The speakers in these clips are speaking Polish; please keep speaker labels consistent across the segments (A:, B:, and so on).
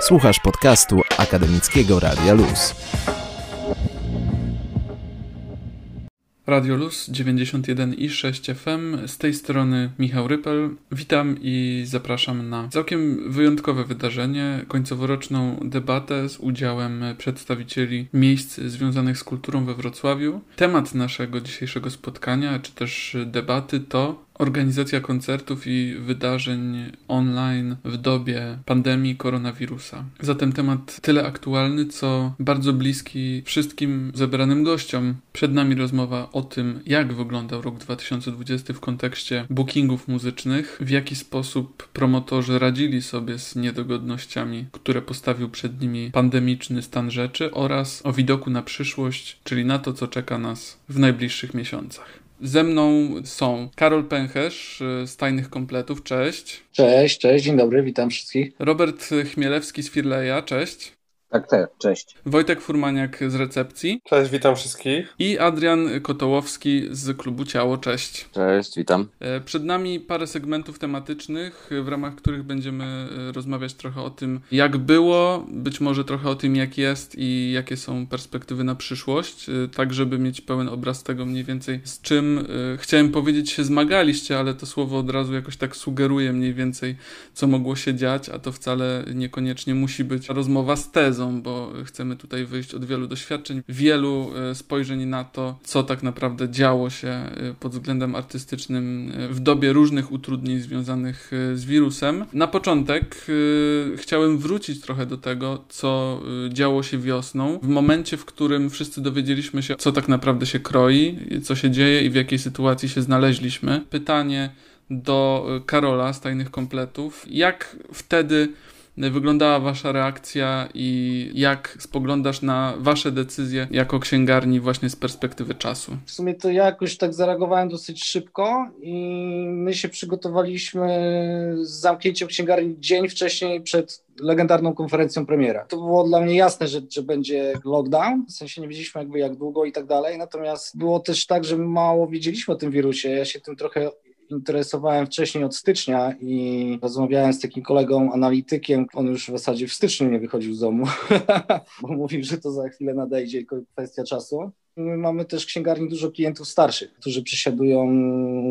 A: Słuchasz podcastu Akademickiego Radia Luz.
B: Radio Luz 91 i 6 FM. Z tej strony Michał Rypel. Witam i zapraszam na całkiem wyjątkowe wydarzenie, końcoworoczną debatę z udziałem przedstawicieli miejsc związanych z kulturą we Wrocławiu. Temat naszego dzisiejszego spotkania, czy też debaty to organizacja koncertów i wydarzeń online w dobie pandemii koronawirusa. Zatem temat tyle aktualny, co bardzo bliski wszystkim zebranym gościom. Przed nami rozmowa o tym, jak wyglądał rok 2020 w kontekście bookingów muzycznych, w jaki sposób promotorzy radzili sobie z niedogodnościami, które postawił przed nimi pandemiczny stan rzeczy oraz o widoku na przyszłość, czyli na to, co czeka nas w najbliższych miesiącach. Ze mną są Karol Pęcherz y, z Tajnych Kompletów, cześć.
C: Cześć, cześć, dzień dobry, witam wszystkich.
B: Robert Chmielewski z Firleja, cześć.
D: Tak, tak, cześć.
B: Wojtek Furmaniak z recepcji.
E: Cześć, witam wszystkich.
B: I Adrian Kotołowski z klubu Ciało, cześć.
F: Cześć, witam.
B: E, przed nami parę segmentów tematycznych, w ramach których będziemy e, rozmawiać trochę o tym, jak było, być może trochę o tym, jak jest i jakie są perspektywy na przyszłość, e, tak żeby mieć pełen obraz tego mniej więcej, z czym chciałem powiedzieć się zmagaliście, ale to słowo od razu jakoś tak sugeruje mniej więcej, co mogło się dziać, a to wcale niekoniecznie musi być rozmowa z tezą bo chcemy tutaj wyjść od wielu doświadczeń, wielu e, spojrzeń na to, co tak naprawdę działo się e, pod względem artystycznym e, w dobie różnych utrudnień związanych z wirusem. Na początek chciałem wrócić trochę do tego, co działo się wiosną, w momencie, w którym wszyscy dowiedzieliśmy się, co tak naprawdę się kroi, co się dzieje i w jakiej sytuacji się znaleźliśmy. Pytanie do Karola z Tajnych Kompletów. Jak wtedy wyglądała Wasza reakcja i jak spoglądasz na Wasze decyzje jako księgarni właśnie z perspektywy czasu?
C: W sumie to ja jakoś tak zareagowałem dosyć szybko i my się przygotowaliśmy z zamknięciem księgarni dzień wcześniej przed legendarną konferencją premiera. To było dla mnie jasne, że, że będzie lockdown, w sensie nie wiedzieliśmy jakby jak długo i tak dalej, natomiast było też tak, że mało wiedzieliśmy o tym wirusie. Ja się tym trochę interesowałem wcześniej od stycznia i rozmawiałem z takim kolegą analitykiem. On już w zasadzie w styczniu nie wychodził z domu, bo mówił, że to za chwilę nadejdzie, kwestia czasu. My mamy też księgarni dużo klientów starszych, którzy przesiadują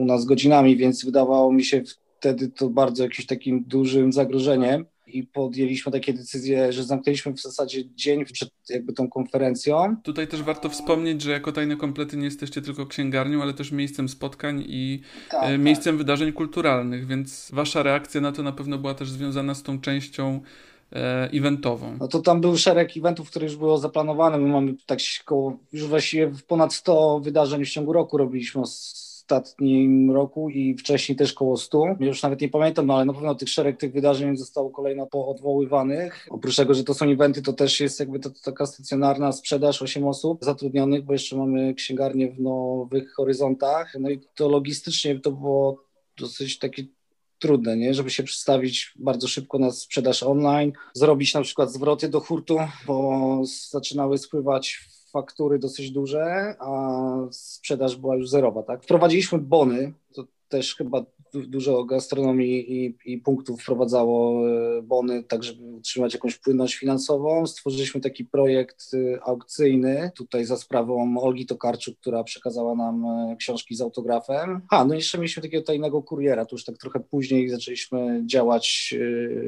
C: u nas godzinami, więc wydawało mi się wtedy to bardzo jakimś takim dużym zagrożeniem i podjęliśmy takie decyzje, że zamknęliśmy w zasadzie dzień przed jakby tą konferencją.
B: Tutaj też warto wspomnieć, że jako Tajne Komplety nie jesteście tylko księgarnią, ale też miejscem spotkań i tak, e, tak. miejscem tak. wydarzeń kulturalnych, więc wasza reakcja na to na pewno była też związana z tą częścią e, eventową.
C: No to tam był szereg eventów, które już było zaplanowane. My mamy tak koło, już właściwie ponad 100 wydarzeń w ciągu roku robiliśmy ostatnim roku i wcześniej też koło 100. Już nawet nie pamiętam, ale na pewno tych szereg tych wydarzeń zostało kolejno poodwoływanych. Oprócz tego, że to są eventy, to też jest jakby to, to taka stacjonarna sprzedaż 8 osób zatrudnionych, bo jeszcze mamy księgarnię w Nowych Horyzontach. No i to logistycznie to było dosyć takie trudne, nie? żeby się przedstawić bardzo szybko na sprzedaż online, zrobić na przykład zwroty do hurtu, bo zaczynały spływać faktury dosyć duże, a sprzedaż była już zerowa. Tak? Wprowadziliśmy bony, to też chyba dużo gastronomii i, i, punktów wprowadzało e, bony, tak żeby utrzymać jakąś płynność finansową. Stworzyliśmy taki projekt e, aukcyjny, tutaj za sprawą Olgi Tokarczuk, która przekazała nam e, książki z autografem. A, no jeszcze mieliśmy takiego tajnego kuriera, to już tak trochę później zaczęliśmy działać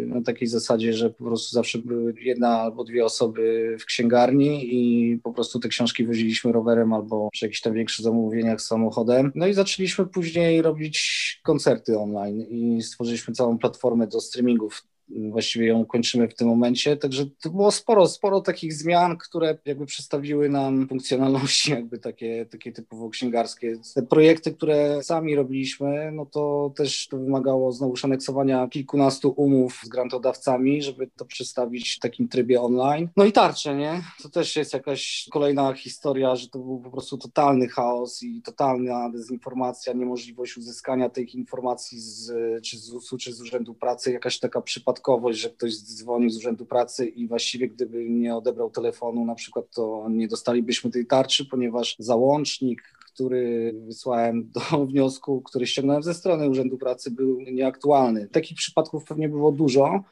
C: na takiej zasadzie, że po prostu zawsze były jedna albo dwie osoby w księgarni i po prostu te książki woziliśmy rowerem albo przy jakichś tam większych zamówieniach samochodem. No i zaczęliśmy później robić koncerty koncerty online i stworzyliśmy całą platformę do streamingów właściwie ją kończymy w tym momencie, także to było sporo, sporo takich zmian, które jakby przedstawiły nam funkcjonalności jakby takie, takie typowo księgarskie. Te projekty, które sami robiliśmy, no to też to wymagało znowu aneksowania kilkunastu umów z grantodawcami, żeby to przedstawić w takim trybie online. No i tarcze, nie? To też jest jakaś kolejna historia, że to był po prostu totalny chaos i totalna dezinformacja, niemożliwość uzyskania tych informacji z, czy z ZUS-u, czy z Urzędu Pracy, jakaś taka przypadkowa przypadkowość, że ktoś dzwonił z Urzędu Pracy i właściwie gdyby nie odebrał telefonu na przykład, to nie dostalibyśmy tej tarczy, ponieważ załącznik, który wysłałem do wniosku, który ściągnąłem ze strony Urzędu Pracy, był nieaktualny. Takich przypadków pewnie było dużo.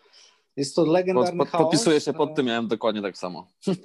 C: Jest to legendarny pod, pod,
D: Podpisuję się pod tym, miałem dokładnie tak samo.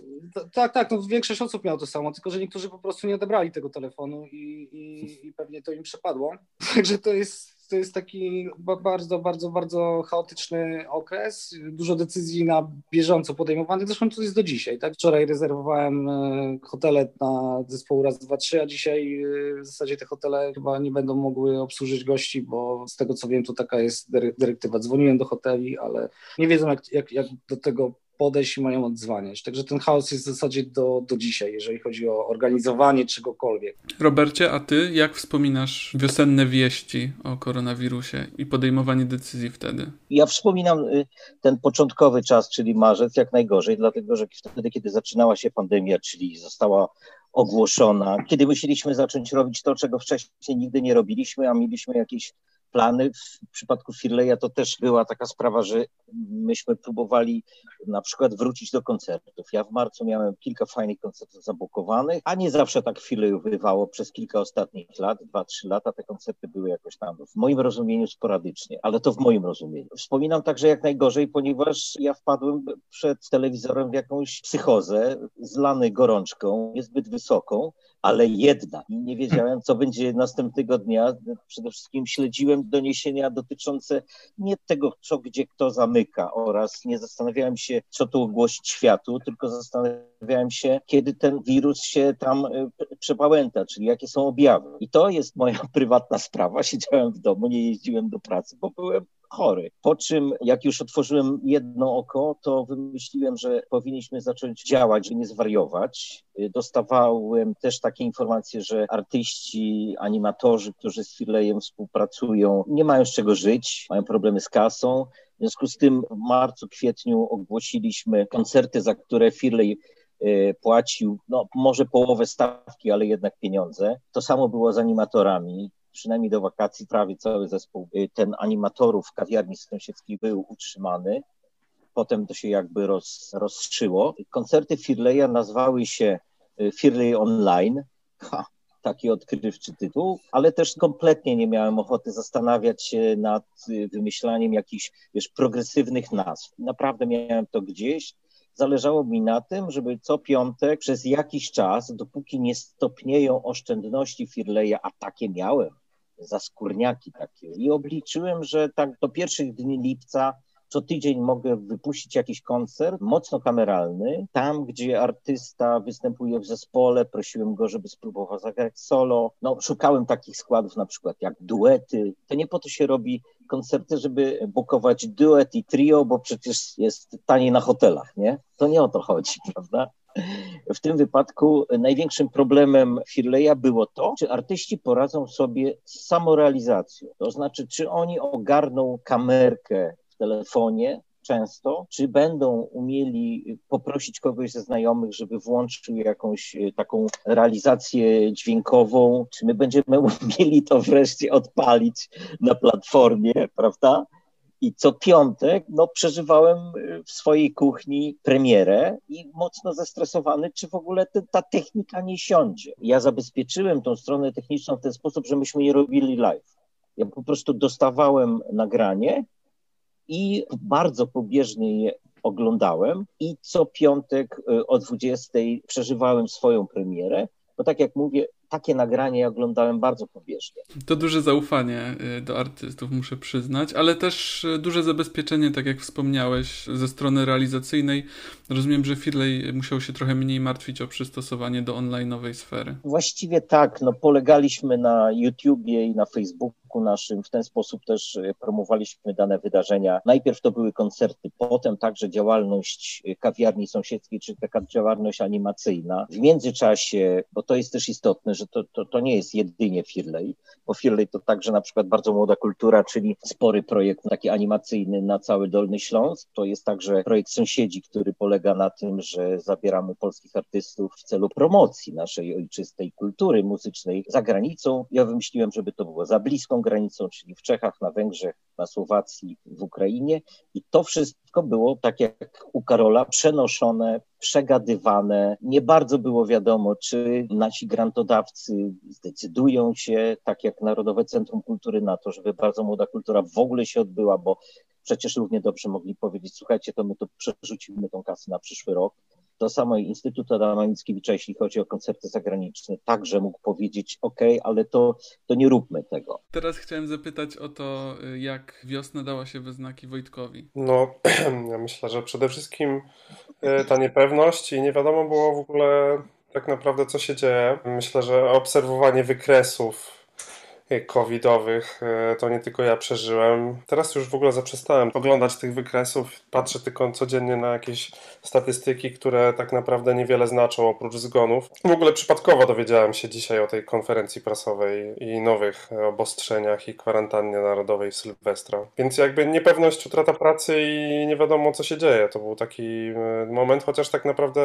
C: Tak, tak, no większość osób miała to samo, tylko że niektórzy po prostu nie odebrali tego telefonu i, i, i pewnie to im przepadło. Także to jest to jest taki bardzo, bardzo, bardzo chaotyczny okres. Dużo decyzji na bieżąco podejmowanych. Zresztą to jest do dzisiaj. Tak? Wczoraj rezerwowałem e, hotele na zespoł raz, dwa, trzy, a dzisiaj e, w zasadzie te hotele chyba nie będą mogły obsłużyć gości, bo z tego co wiem, to taka jest dyrektywa. Dzwoniłem do hoteli, ale nie wiedzą, jak, jak, jak do tego podejść i mają odzwaniać. Także ten chaos jest w zasadzie do, do dzisiaj, jeżeli chodzi o organizowanie czegokolwiek.
B: Robercie, a ty jak wspominasz wiosenne wieści o koronawirusie i podejmowanie decyzji wtedy?
E: Ja wspominam y, ten początkowy czas, czyli marzec, jak najgorzej, dlatego że wtedy, kiedy zaczynała się pandemia, czyli została ogłoszona, kiedy musieliśmy zacząć robić to, czego wcześniej nigdy nie robiliśmy, a mieliśmy jakieś plany. W przypadku Firleja to też była taka sprawa, że myśmy próbowali na przykład wrócić do koncertów. Ja w marcu miałem kilka fajnych koncertów zabukowanych, a nie zawsze tak Firleju bywało przez kilka ostatnich lat, dwa, trzy lata te koncerty były jakoś tam w moim rozumieniu sporadycznie, ale to w moim rozumieniu. Wspominam także jak najgorzej, ponieważ ja wpadłem przed telewizorem w jakąś psychozę, zlany gorączką, niezbyt wysoką, ale jedna. I nie wiedziałem, co będzie następnego dnia. Przede wszystkim śledziłem doniesienia dotyczące nie tego, co gdzie kto zamyka oraz nie zastanawiałem się, co tu ogłosić światu, tylko zastanawiałem się, kiedy ten wirus się tam e, przepałęta, czyli jakie są objawy. I to jest moja prywatna sprawa. Siedziałem w domu, nie jeździłem do pracy, bo byłem chory. Po czym, jak już otworzyłem jedno oko, to wymyśliłem, że powinniśmy zacząć działać, nie zwariować. Dostawałem też takie informacje, że artyści, animatorzy, którzy z Firlejem współpracują, nie mają z czego żyć, mają problemy z kasą. W związku z tym w marcu, kwietniu ogłosiliśmy koncerty, za które Firlej e, płacił, no może połowę stawki, ale jednak pieniądze. To samo było z animatorami przynajmniej do wakacji prawie cały zespół y, ten animatorów w kawiarni sąsiedzkiej był utrzymany. Potem to się jakby roz. Koncerty Firleja nazwały się y, Firley Online. Ha, taki odkrywczy tytuł, ale też kompletnie nie miałem ochoty zastanawiać się nad y, wymyślaniem jakichś, wiesz, progresywnych nazw. Naprawdę miałem to gdzieś. Zależało mi na tym, żeby co piątek przez jakiś czas, dopóki nie stopnieją oszczędności Firleja, a takie miałem, za skórniaki takie. I obliczyłem, że tak do pierwszych dni lipca co tydzień mogę wypuścić jakiś koncert mocno kameralny, tam gdzie artysta występuje w zespole, prosiłem go, żeby spróbował zagrać solo. No, szukałem takich składów na przykład jak duety. To nie po to się robi koncerty, żeby bukować duet i trio, bo przecież jest taniej na hotelach, nie? To nie o to chodzi, prawda? W tym wypadku największym problemem Firleja było to, czy artyści poradzą sobie z samorealizacją. To znaczy, czy oni ogarną kamerkę w telefonie, często, czy będą umieli poprosić kogoś ze znajomych, żeby włączył jakąś e, taką realizację dźwiękową, czy my będziemy umieli to wreszcie odpalić na platformie, prawda? I co piątek no, przeżywałem y, w swojej kuchni premierę i mocno zestresowany, czy w ogóle te, ta technika nie siądzie. Ja zabezpieczyłem tą stronę techniczną w ten sposób, że myśmy nie robili live. Ja po prostu dostawałem nagranie i bardzo pobieżnie je oglądałem i co piątek y, o 20 przeżywałem swoją premierę, bo tak jak mówię, takie nagranie ja oglądałem bardzo pobieżnie.
B: To duże zaufanie y, do artystów, muszę przyznać, ale też y, duże zabezpieczenie, tak jak wspomniałeś, ze strony realizacyjnej. Rozumiem, że Firley musiał się trochę mniej martwić o przystosowanie do online'owej sfery.
E: Właściwie tak, no polegaliśmy na YouTubie i na Facebooku naszym. W ten sposób też e, promowaliśmy dane wydarzenia. Najpierw to były koncerty, potem także działalność e, kawiarni sąsiedzkiej, czy taka działalność animacyjna. W międzyczasie, bo to jest też istotne, że to, to, to nie jest jedynie Firley, bo Firley to także na przykład bardzo młoda kultura, czyli spory projekt taki animacyjny na cały Dolny Śląsk. To jest także projekt Sąsiedzi, który polega na tym, że zabieramy polskich artystów w celu promocji naszej ojczystej kultury muzycznej za granicą. Ja wymyśliłem, żeby to było za bliską granicą, czyli w Czechach, na Węgrzech, na Słowacji, w Ukrainie. I to wszystko było, tak jak u Karola, przenoszone, przegadywane. Nie bardzo było wiadomo, czy nasi grantodawcy zdecydują się, tak jak Narodowe Centrum Kultury, na to, żeby bardzo młoda kultura w ogóle się odbyła, bo przecież równie dobrze mogli powiedzieć, słuchajcie, to my to przerzucimy tą kasę na przyszły rok. To samo Instytut Adama Mickiewicza, jeśli chodzi o koncerty zagraniczne, także mógł powiedzieć, OK, ale to, to nie róbmy tego.
B: Teraz chciałem zapytać o to, jak wiosna dała się we znaki Wojtkowi.
F: No, ja myślę, że przede wszystkim e, ta niepewność i nie wiadomo było w ogóle tak naprawdę co się dzieje. Myślę, że obserwowanie wykresów covidowych, e, to nie tylko ja przeżyłem. Teraz już w ogóle zaprzestałem oglądać tych wykresów, patrzę tylko codziennie na jakieś statystyki, które tak naprawdę niewiele znaczą oprócz zgonów. W ogóle przypadkowo dowiedziałem się dzisiaj o tej konferencji prasowej i nowych obostrzeniach i kwarantannie narodowej w Sylwestra. Więc jakby niepewność, utrata pracy i nie wiadomo co się dzieje. To był taki e, moment, chociaż tak naprawdę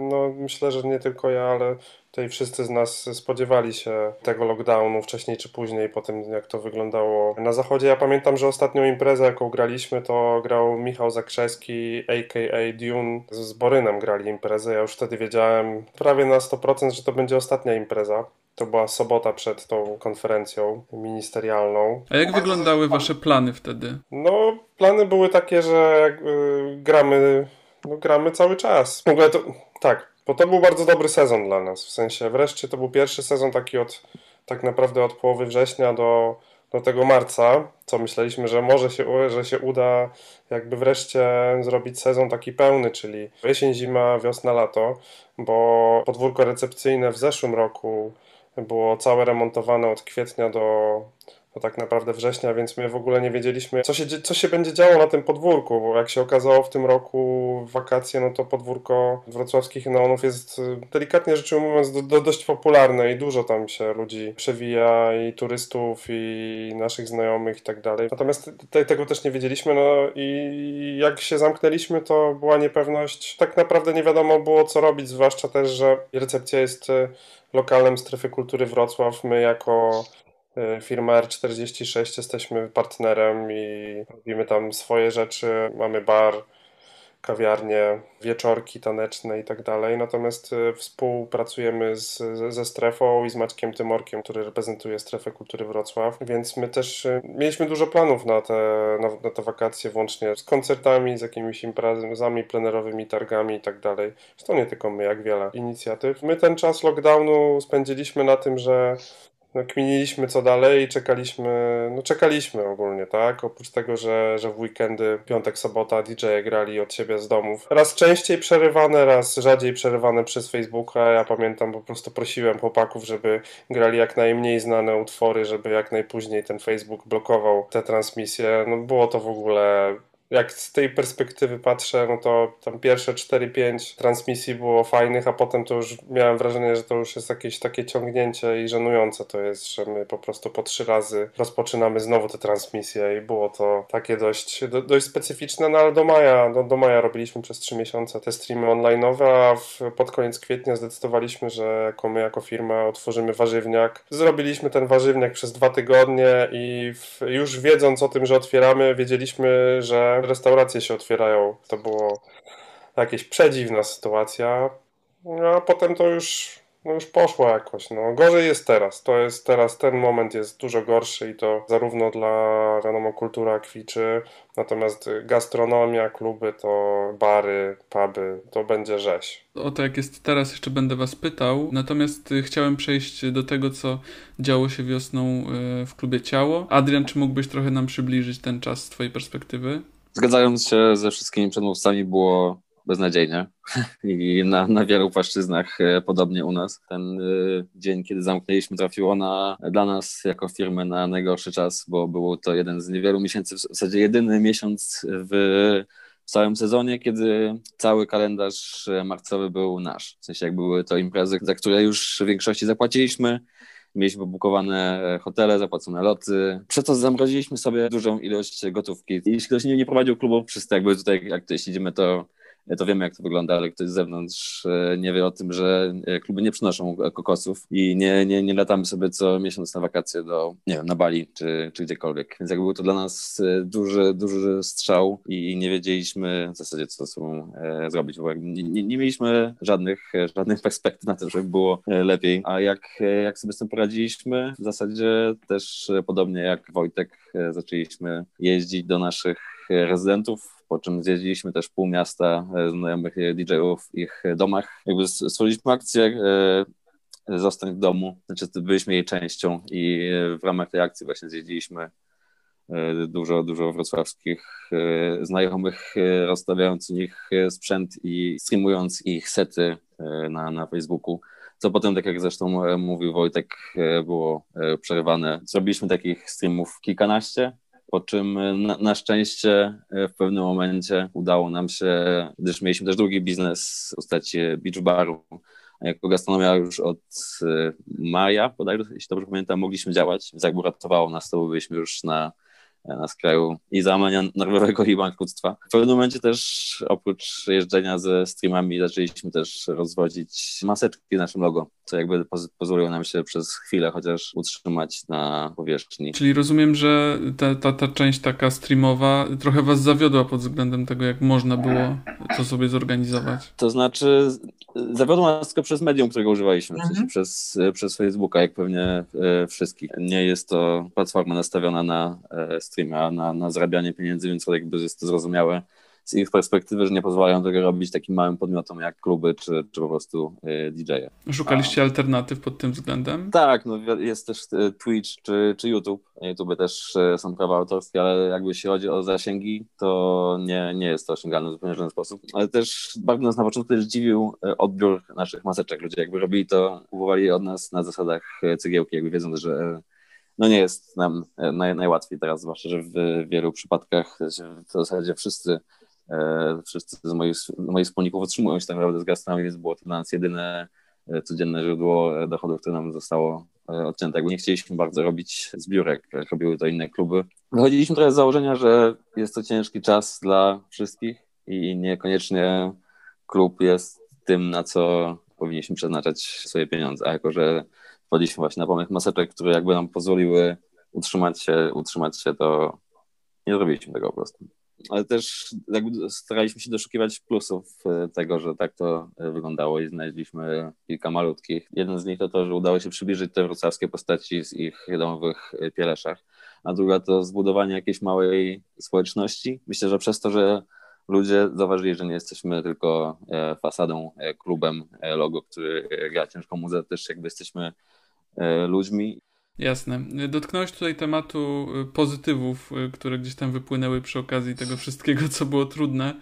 F: no, myślę, że nie tylko ja, ale Tutaj wszyscy z nas spodziewali się tego lockdownu wcześniej czy później, po tym jak to wyglądało na zachodzie. Ja pamiętam, że ostatnią imprezę, jaką graliśmy, to grał Michał Zakrzewski, a.k.a. Dune. Z Borynem grali imprezę. Ja już wtedy wiedziałem prawie na 100%, że to będzie ostatnia impreza. To była sobota przed tą konferencją ministerialną.
B: A jak wyglądały wasze plany wtedy?
F: No, plany były takie, że yy, gramy, no, gramy cały czas. W ogóle to, tak, bo to był bardzo dobry sezon dla nas. W sensie wreszcie to był pierwszy sezon taki od tak naprawdę od połowy września do, do tego marca, co myśleliśmy, że może się, że się uda jakby wreszcie zrobić sezon taki pełny, czyli jesień, zima, wiosna, lato, bo podwórko recepcyjne w zeszłym roku było całe remontowane od kwietnia do, do tak naprawdę września, więc my w ogóle nie wiedzieliśmy, co się, co się będzie działo na tym podwórku, bo jak się okazało w tym roku wakacje, no to podwórko wrocławskich neonów jest y, delikatnie rzecz ujmując do, do, dość popularne i dużo tam się ludzi przewija i turystów i naszych znajomych i tak dalej. Natomiast te, tego też nie wiedzieliśmy, no i jak się zamknęliśmy, to była niepewność. Tak naprawdę nie wiadomo było co robić, zwłaszcza też, że recepcja jest y, lokalem strefy kultury Wrocław. My jako firma R46 jesteśmy partnerem i robimy tam swoje rzeczy. Mamy bar, kawiarnie, wieczorki taneczne i tak dalej. Natomiast y, współpracujemy z, ze strefą i z Maćkiem Tymorkiem, który reprezentuje strefę kultury Wrocław, więc my też y, mieliśmy dużo planów na te, na, na te wakacje, włącznie z koncertami, z jakimiś imprezami plenerowymi, targami i tak dalej. Zresztą nie tylko my, jak wiele inicjatyw. My ten czas lockdownu spędziliśmy na tym, że no, kminiliśmy co dalej i czekaliśmy, no czekaliśmy ogólnie, tak? Oprócz tego, że, że w weekendy, piątek, sobota DJ grali od siebie z domów. Raz częściej przerywane, raz rzadziej przerywane przez Facebooka. Ja pamiętam, po prostu prosiłem chłopaków, żeby grali jak najmniej znane utwory, żeby jak najpóźniej ten Facebook blokował te transmisje. No było to w ogóle jak z tej perspektywy patrzę, no to tam pierwsze 4-5 transmisji było fajnych, a potem to już miałem wrażenie, że to już jest jakieś takie ciągnięcie i żenujące to jest, że my po prostu po trzy razy rozpoczynamy znowu te transmisje i było to takie dość, do, dość specyficzne, no ale do maja, do, do maja robiliśmy przez 3 miesiące te streamy online'owe, a w, pod koniec kwietnia zdecydowaliśmy, że jako my jako firma otworzymy warzywniak. Zrobiliśmy ten warzywniak przez dwa tygodnie i w, już wiedząc o tym, że otwieramy, wiedzieliśmy, że restauracje się otwierają. To było jakieś przedziwna sytuacja. No, a potem to już, no już poszło jakoś. No, gorzej jest teraz. To jest teraz, ten moment jest dużo gorszy i to zarówno dla, wiadomo, kultura kwiczy, natomiast gastronomia, kluby, to bary, puby, to będzie rzeź.
B: O to jak jest teraz jeszcze będę was pytał, natomiast y, chciałem przejść do tego, co działo się wiosną y, w klubie Ciało. Adrian, czy mógłbyś trochę nam przybliżyć ten czas z twojej perspektywy?
D: Zgadzając się ze wszystkimi przedmówcami, było beznadziejnie i na, na wielu płaszczyznach e, podobnie u nas. Ten y, dzień, kiedy zamknęliśmy, trafiło na, dla nas jako firmy na najgorszy czas, bo był to jeden z niewielu miesięcy, w zasadzie jedyny miesiąc w, w całym sezonie, kiedy cały kalendarz marcowy był nasz. W sensie jak były to imprezy, za które już w większości zapłaciliśmy, Mieliśmy pobukowane e, hotele, zapłacone loty. Przez to zamroziliśmy sobie dużą ilość gotówki. Jeśli ktoś nie, nie prowadził klubów, przez to jakby tutaj, jak tutaj siedzimy, to to wiemy, jak to wygląda, ale ktoś z zewnątrz e, nie wie o tym, że e, kluby nie przynoszą kokosów i nie, nie, nie latamy sobie co miesiąc na wakacje do, nie wiem, na Bali czy, czy gdziekolwiek. Więc jakby był to dla nas e, duży, duży strzał i nie wiedzieliśmy w zasadzie, co ze sobą zrobić, bo nie, nie, nie mieliśmy żadnych, żadnych perspektyw na to, żeby było lepiej. A jak, jak sobie z tym poradziliśmy, w zasadzie też podobnie jak Wojtek, zaczęliśmy jeździć do naszych rezydentów, po czym zjeździliśmy też pół miasta znajomych DJ-ów w ich domach. Jakby stworzyliśmy akcję Zostań w domu, znaczy byliśmy jej częścią i w ramach tej akcji właśnie zjeździliśmy dużo, dużo wrocławskich znajomych, rozstawiając u nich sprzęt i streamując ich sety na, na Facebooku co potem, tak jak zresztą e, mówił Wojtek, e, było e, przerywane. Zrobiliśmy takich streamów kilkanaście, po czym na, na, szczęście w pewnym momencie udało nam się, gdyż mieliśmy też drugi biznes w postaci beach baru, jako gastronomia już od maja, bodajże, jeśli dobrze pamiętam, mogliśmy działać, więc jakby uratowało nas, to byliśmy już na na skraju i załamania nerwowego i bankructwa. W pewnym momencie też oprócz jeżdżenia ze streamami zaczęliśmy też rozwodzić maseczki naszym logo, co jakby pozwoliło nam się przez chwilę chociaż utrzymać na powierzchni.
B: Czyli rozumiem, że ta, ta, ta część taka streamowa trochę was zawiodła pod względem tego, jak można było to sobie zorganizować.
D: To znaczy zawiodła nas tylko przez medium, którego używaliśmy, mhm. w sensie przez, przez Facebooka, jak pewnie e, wszystkich. Nie jest to platforma nastawiona na e, streama, na, na zarabianie pieniędzy, więc jakby jest to zrozumiałe z ich perspektywy, że nie pozwalają tego robić takim małym podmiotom jak kluby czy, czy po prostu y, DJ-e.
B: Szukaliście A, alternatyw pod tym względem?
D: Tak, no jest też y, Twitch czy, czy YouTube. YouTube też y, są prawa autorskie, ale jakby jeśli chodzi o zasięgi, to nie, nie jest to osiągalne w zupełnie żaden sposób. Ale też bardzo nas na początku też dziwił odbiór naszych maseczek. Ludzie jakby robili to, kupowali od nas na zasadach cegiełki, jakby wiedząc, że no nie jest nam naj, najłatwiej teraz, zwłaszcza, że w wielu przypadkach w zasadzie wszyscy E, wszyscy z moich, moich wspólników otrzymują się tak naprawdę z gastronomii, więc było to dla nas jedyne e, codzienne źródło dochodów, które nam zostało e, odcięte. Jakby nie chcieliśmy bardzo robić zbiórek, robiły to inne kluby. Wychodziliśmy trochę z założenia, że jest to ciężki czas dla wszystkich i niekoniecznie klub jest tym, na co powinniśmy przeznaczać swoje pieniądze, a jako, że wpadliśmy właśnie na pomysł maseczek, które jakby nam pozwoliły utrzymać się, utrzymać się, to nie zrobiliśmy tego po prostu ale też jakby staraliśmy się doszukiwać plusów e, tego, że tak to e, wyglądało i znaleźliśmy kilka malutkich. Jeden z nich to to, że udało się przybliżyć te wrocławskie postaci z ich domowych e, pieleszach, a druga to zbudowanie jakiejś małej społeczności. Myślę, że przez to, że ludzie zauważyli, że nie jesteśmy tylko fasadą, klubem, logo, który gra ciężką muzę, też jakby jesteśmy ludźmi
B: Jasne. Dotknąłeś tutaj tematu pozytywów, które gdzieś tam wypłynęły przy okazji tego wszystkiego, co było trudne.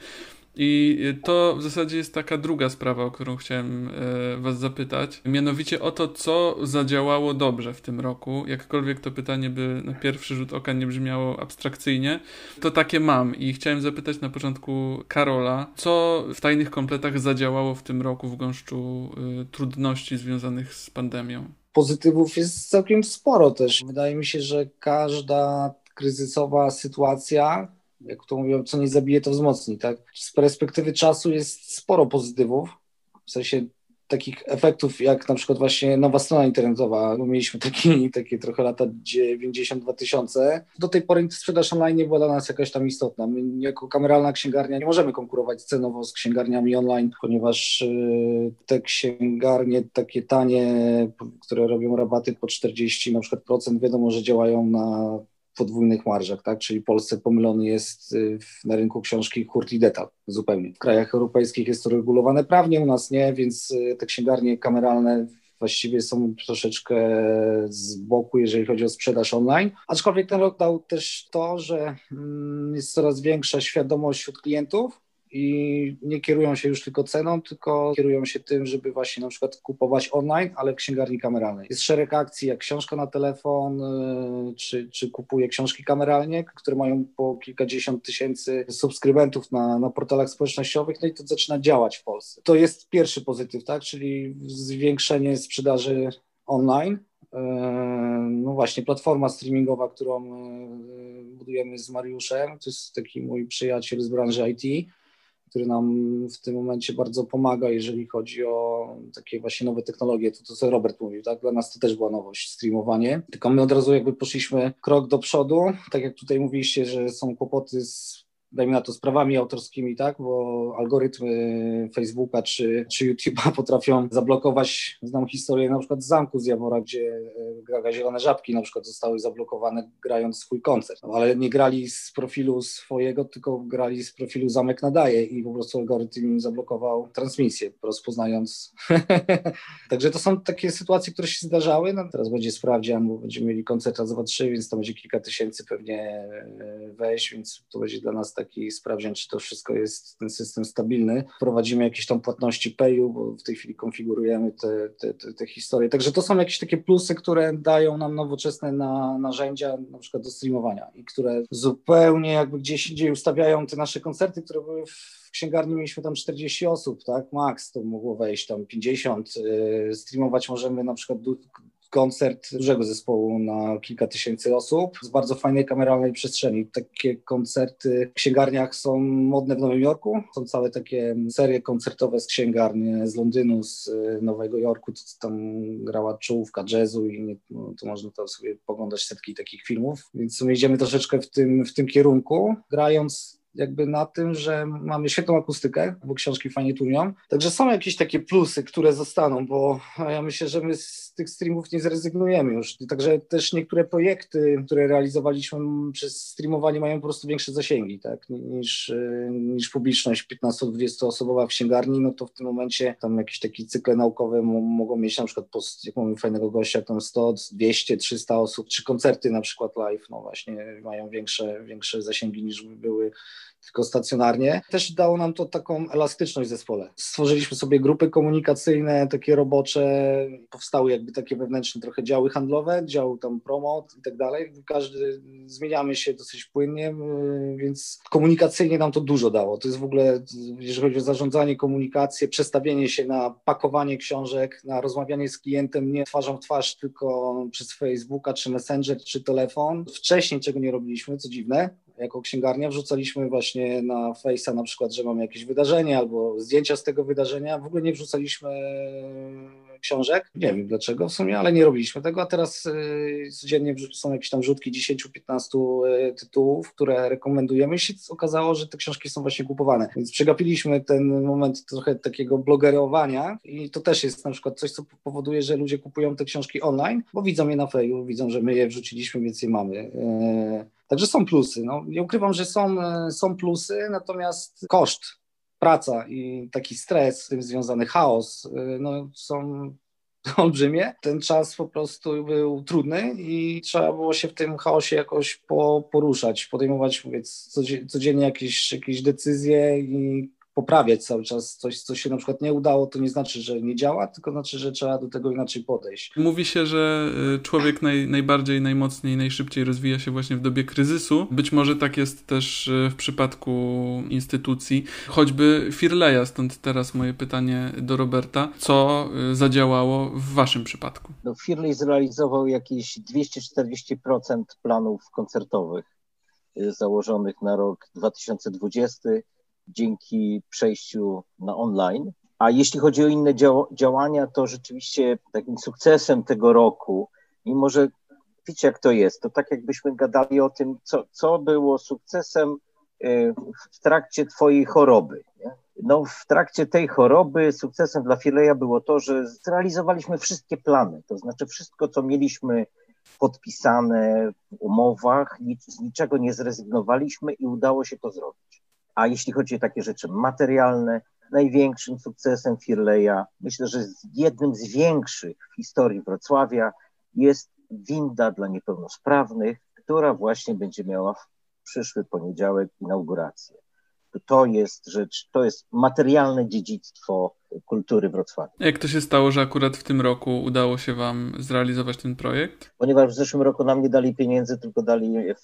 B: I to w zasadzie jest taka druga sprawa, o którą chciałem Was zapytać. Mianowicie o to, co zadziałało dobrze w tym roku. Jakkolwiek to pytanie by na pierwszy rzut oka nie brzmiało abstrakcyjnie, to takie mam. I chciałem zapytać na początku Karola, co w tajnych kompletach zadziałało w tym roku w gąszczu trudności związanych z pandemią?
C: pozytywów jest całkiem sporo też. Wydaje mi się, że każda kryzysowa sytuacja, jak to mówią, co nie zabije, to wzmocni. Tak? Z perspektywy czasu jest sporo pozytywów. W sensie takich efektów, jak na przykład właśnie nowa strona internetowa. Mieliśmy taki, takie trochę lata 90-2000. Do tej pory sprzedaż online nie była dla nas jakaś tam istotna. My jako kameralna księgarnia nie możemy konkurować cenowo z księgarniami online, ponieważ y, te księgarnie takie tanie, które robią rabaty po 40 na przykład procent, wiadomo, że działają na podwójnych marżach, tak? Czyli Polsce pomylony jest y, na rynku książki hurt i detal zupełnie. W krajach europejskich jest to regulowane prawnie, u nas nie, więc y, te księgarnie kameralne właściwie są troszeczkę z boku, jeżeli chodzi o sprzedaż online. Aczkolwiek ten rok dał też to, że mm, jest coraz większa świadomość wśród klientów, i nie kierują się już tylko ceną, tylko kierują się tym, żeby właśnie na przykład kupować online, ale w księgarni kameralnej. Jest szereg akcji, jak książka na telefon, y, czy, czy kupuję książki kameralnie, które mają po kilkadziesiąt tysięcy subskrybentów na, na portalach społecznościowych, no i to zaczyna działać w Polsce. To jest pierwszy pozytyw, tak, czyli zwiększenie sprzedaży online. Y, no właśnie, platforma streamingowa, którą y, budujemy z Mariuszem, to jest taki mój przyjaciel z branży IT który nam w tym momencie bardzo pomaga, jeżeli chodzi o takie właśnie nowe technologie, to to co Robert mówił, tak? Dla nas to też była nowość, streamowanie, tylko my od razu jakby poszliśmy krok do przodu, tak jak tutaj mówiliście, że są kłopoty z dajmy na to, sprawami autorskimi, tak, bo algorytmy Facebooka czy, czy YouTube'a potrafią zablokować, znam historię na przykład z Zamku z Jawora, gdzie e, Gaga Zielone Żabki na przykład zostały zablokowane grając swój koncert, no, ale nie grali z profilu swojego, tylko grali z profilu Zamek Nadaje i po prostu algorytm im zablokował transmisję, rozpoznając. Także to są takie sytuacje, które się zdarzały, no, teraz będzie sprawdzian, bo będziemy mieli koncert raz, dwa, trzy, więc to będzie kilka tysięcy pewnie e, wejść, więc to będzie dla nas taki sprawdzian, czy to wszystko jest, ten system stabilny. Prowadzimy jakieś tam płatności payu, bo w tej chwili konfigurujemy te, te, te, te historie. Także to są jakieś takie plusy, które dają nam nowoczesne na, narzędzia, na przykład do streamowania i które zupełnie jakby gdzieś indziej ustawiają te nasze koncerty, które były w księgarni mieliśmy tam 40 osób, tak, max, to mogło wejść tam 50, yy, streamować możemy na przykład koncert dużego zespołu na kilka tysięcy osób z bardzo fajnej kameralnej przestrzeni. Takie koncerty w księgarniach są modne w Nowym Jorku. Są całe takie serie koncertowe z księgarni z Londynu, z y, Nowego Jorku, tam grała czołówka jazzu i nie, no, to można to sobie poglądać setki takich filmów. Więc my idziemy troszeczkę w tym, w tym kierunku, grając jakby na tym, że mamy świetną akustykę, bo książki fajnie tłumią. Także są jakieś takie plusy, które zostaną, bo ja myślę, że my z tych streamów nie zrezygnujemy już. Także też niektóre projekty, które realizowaliśmy przez streamowanie mają po prostu większe zasięgi, tak, niż, niż publiczność 15-20 osobowa w księgarni, no to w tym momencie tam jakieś takie cykle naukowe mogą mieć na przykład, post, jak mamy fajnego gościa, tam 100, 200, 300 osób, czy koncerty na przykład live, no właśnie mają większe, większe zasięgi niż by były tylko stacjonarnie. Też dało nam to taką elastyczność w zespole. Stworzyliśmy sobie grupy komunikacyjne, takie robocze, powstały jakby takie wewnętrzne trochę działy handlowe, dział tam promo i tak dalej. Każdy, zmieniamy się dosyć płynnie, więc komunikacyjnie nam to dużo dało. To jest w ogóle, jeżeli chodzi o zarządzanie, komunikację, przestawienie się na pakowanie książek, na rozmawianie z klientem nie twarzą w twarz, tylko przez Facebooka, czy Messenger, czy telefon. Wcześniej czego nie robiliśmy, co dziwne, jako księgarnia wrzucaliśmy właśnie na Face'a na przykład, że mamy jakieś wydarzenie albo zdjęcia z tego wydarzenia. W ogóle nie wrzucaliśmy książek. Nie wiem dlaczego w sumie, ale nie robiliśmy tego, a teraz y, codziennie są jakieś tam rzutki 10-15 y, tytułów, które rekomendujemy i się okazało, że te książki są właśnie kupowane. Więc przegapiliśmy ten moment trochę takiego blogerowania i to też jest na przykład coś, co powoduje, że ludzie kupują te książki online, bo widzą je na feju, widzą, że my je wrzuciliśmy, więc je mamy. Także są plusy. No, nie ukrywam, że są, są plusy, natomiast koszt praca i taki stres, z tym związany chaos, y, no, są olbrzymie. Ten czas po prostu był trudny i trzeba było się w tym chaosie jakoś po, poruszać, podejmować mówię, codziennie jakieś, jakieś decyzje i poprawiać cały czas coś, co się na przykład nie udało, to nie znaczy, że nie działa, tylko znaczy, że trzeba do tego inaczej podejść.
B: Mówi się, że y, człowiek naj, najbardziej, najmocniej, najszybciej rozwija się właśnie w dobie kryzysu. Być może tak jest też y, w przypadku instytucji, choćby Firleja, stąd teraz moje pytanie do Roberta. Co y, zadziałało w waszym przypadku?
E: No, Firley zrealizował jakieś 240% planów koncertowych założonych na rok 2020 dzięki przejściu na online. A jeśli chodzi o inne działania, to rzeczywiście takim sukcesem tego roku, mimo że wiecie jak to jest, to tak jakbyśmy gadali o tym, co, co było sukcesem y, w trakcie twojej choroby. Nie? No, w trakcie tej choroby sukcesem dla Fileja było to, że zrealizowaliśmy wszystkie plany, to znaczy wszystko, co mieliśmy podpisane w umowach, nic, z niczego nie zrezygnowaliśmy i udało się to zrobić. A jeśli chodzi o takie rzeczy materialne, największym sukcesem Firleja, myślę, że jednym z większych w historii Wrocławia jest winda dla niepełnosprawnych, która właśnie będzie miała w przyszły poniedziałek inaugurację to jest rzecz, to jest materialne dziedzictwo kultury Wrocławia.
B: Jak to się stało, że akurat w tym roku udało się Wam zrealizować ten projekt?
E: Ponieważ w zeszłym roku nam nie dali pieniędzy, tylko dali je w,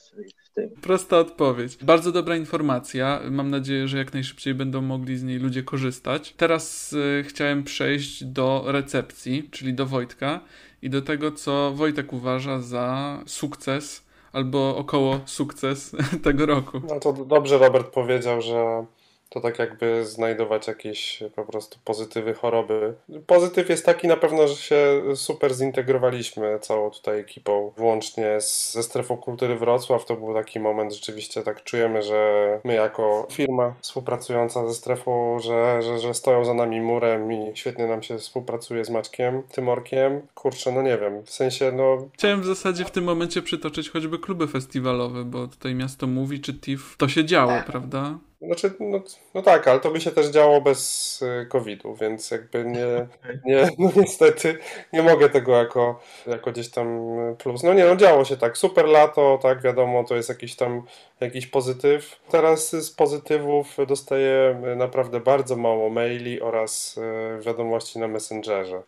E: w tym.
B: Prosta odpowiedź. Bardzo dobra informacja. Mam nadzieję, że jak najszybciej będą mogli z niej ludzie korzystać. Teraz y, chciałem przejść do recepcji, czyli do Wojtka i do tego, co Wojtek uważa za sukces albo około sukces tego roku.
F: No to dobrze Robert powiedział, że to tak jakby znajdować jakieś po prostu pozytywy choroby. Pozytyw jest taki na pewno, że się super zintegrowaliśmy całą tutaj ekipą, włącznie z, ze strefą kultury Wrocław. To był taki moment, rzeczywiście tak czujemy, że my jako firma współpracująca ze strefą, że, że, że stoją za nami murem i świetnie nam się współpracuje z Maćkiem, Tymorkiem. Kurczę, no nie wiem, w sensie no...
B: Chciałem w zasadzie w tym momencie przytoczyć choćby kluby festiwalowe, bo tutaj Miasto Mówi czy TIFF, to się działo, prawda?
F: Znaczy, no, no tak, ale to by się też działo bez y, COVID-u, więc jakby nie, nie no niestety nie mogę tego jako, jako gdzieś tam plus. No nie, no działo się tak, super lato, tak, wiadomo, to jest jakiś tam jakiś pozytyw. Teraz z pozytywów dostaję naprawdę bardzo mało maili oraz y, wiadomości na Messengerze.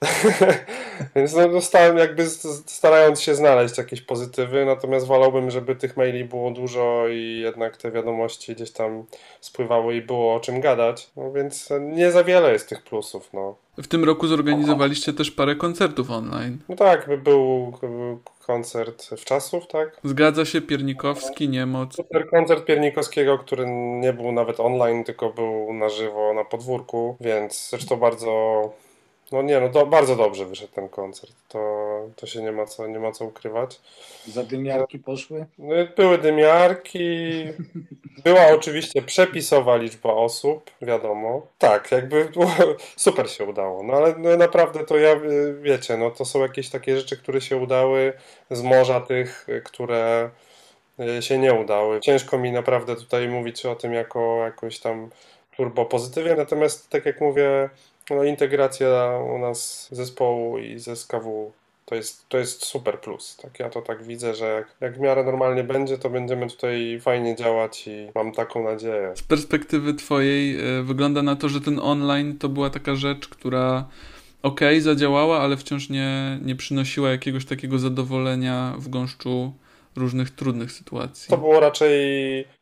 F: więc no dostałem jakby starając się znaleźć jakieś pozytywy, natomiast wolałbym, żeby tych maili było dużo i jednak te wiadomości gdzieś tam spływało i było o czym gadać, no więc nie za wiele jest tych plusów, no.
B: W tym roku zorganizowaliście też parę koncertów online.
F: No tak, był, był koncert w czasów, tak?
B: Zgadza się, Piernikowski, Niemoc.
F: Super koncert Piernikowskiego, który nie był nawet online, tylko był na żywo na podwórku, więc zresztą bardzo no nie, no do, bardzo dobrze wyszedł ten koncert. To, to się nie ma, co, nie ma co ukrywać.
C: Za dymiarki poszły?
F: No, były dymiarki. Była oczywiście przepisowa liczba osób, wiadomo. Tak, jakby super się udało. No ale no, naprawdę to ja, wiecie, no to są jakieś takie rzeczy, które się udały z morza tych, które e, się nie udały. Ciężko mi naprawdę tutaj mówić o tym jako jakoś tam turbo pozytywie, natomiast tak jak mówię, no, integracja u nas zespołu i ze SKW to jest, to jest super plus. Tak, ja to tak widzę, że jak, jak w miarę normalnie będzie, to będziemy tutaj fajnie działać i mam taką nadzieję.
B: Z perspektywy Twojej y, wygląda na to, że ten online to była taka rzecz, która ok, zadziałała, ale wciąż nie, nie przynosiła jakiegoś takiego zadowolenia w gąszczu różnych trudnych sytuacji.
F: To było raczej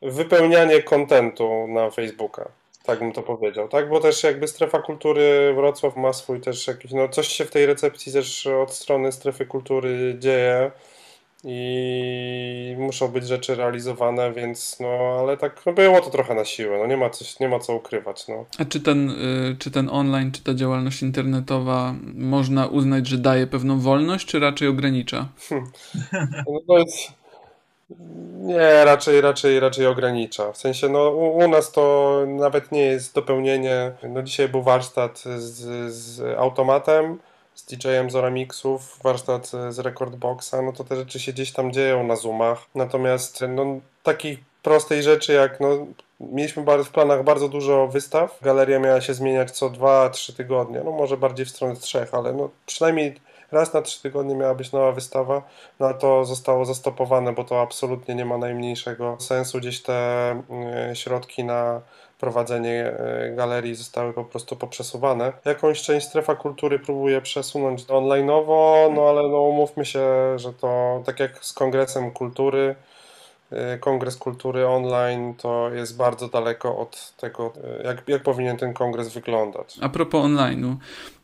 F: wypełnianie kontentu na Facebooka tak bym to powiedział, tak? Bo też jakby strefa kultury Wrocław ma swój też jakiś, no coś się w tej recepcji też od strony strefy kultury dzieje i muszą być rzeczy realizowane, więc no, ale tak no było to trochę na siłę, no nie ma, coś, nie ma co ukrywać, no.
B: A czy ten, y, czy ten online, czy ta działalność internetowa można uznać, że daje pewną wolność, czy raczej ogranicza?
F: Hmm. No to jest nie, raczej, raczej, raczej ogranicza. W sensie, no u, u, nas to nawet nie jest dopełnienie. No dzisiaj był warsztat z, z automatem, z DJ-em Zoramixów, warsztat z Recordboxa, no to te rzeczy się gdzieś tam dzieją na Zoomach. Natomiast no takich prostej rzeczy jak no Mieliśmy w planach bardzo dużo wystaw. Galeria miała się zmieniać co 2-3 tygodnie, no może bardziej w stronę trzech, ale no przynajmniej raz na trzy tygodnie miała być nowa wystawa, no ale to zostało zastopowane, bo to absolutnie nie ma najmniejszego sensu. Gdzieś te e, środki na prowadzenie e, galerii zostały po prostu poprzesuwane. Jakąś część strefa kultury próbuje przesunąć online'owo, no ale no umówmy się, że to tak jak z Kongresem Kultury, Y, kongres Kultury Online to jest bardzo daleko od tego, jak, jak powinien ten kongres wyglądać.
B: A propos online'u,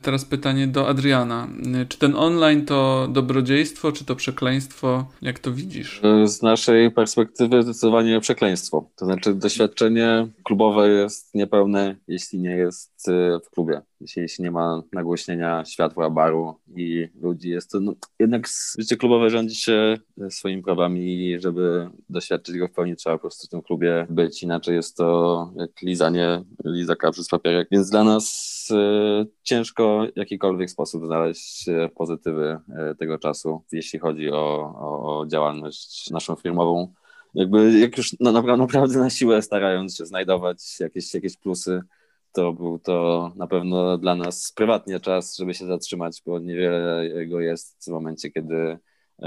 B: teraz pytanie do Adriana. Y, czy ten online to dobrodziejstwo, czy to przekleństwo? Jak to widzisz?
D: Z naszej perspektywy zdecydowanie przekleństwo. To znaczy doświadczenie klubowe jest niepełne, jeśli nie jest w klubie jeśli nie ma nagłośnienia światła, baru i ludzi. Jest to no, jednak życie klubowe rządzi się swoimi prawami, żeby doświadczyć go w pełni, trzeba po prostu w tym klubie być. Inaczej jest to jak lizanie lizaka przez papierek. Więc dla nas y, ciężko w jakikolwiek sposób znaleźć e, pozytywy e, tego czasu, jeśli chodzi o, o, o działalność naszą firmową. Jakby jak już no, naprawdę na siłę starając się znajdować jakieś, jakieś plusy, to był to na pewno dla nas prywatnie czas, żeby się zatrzymać, bo niewiele go jest w momencie, kiedy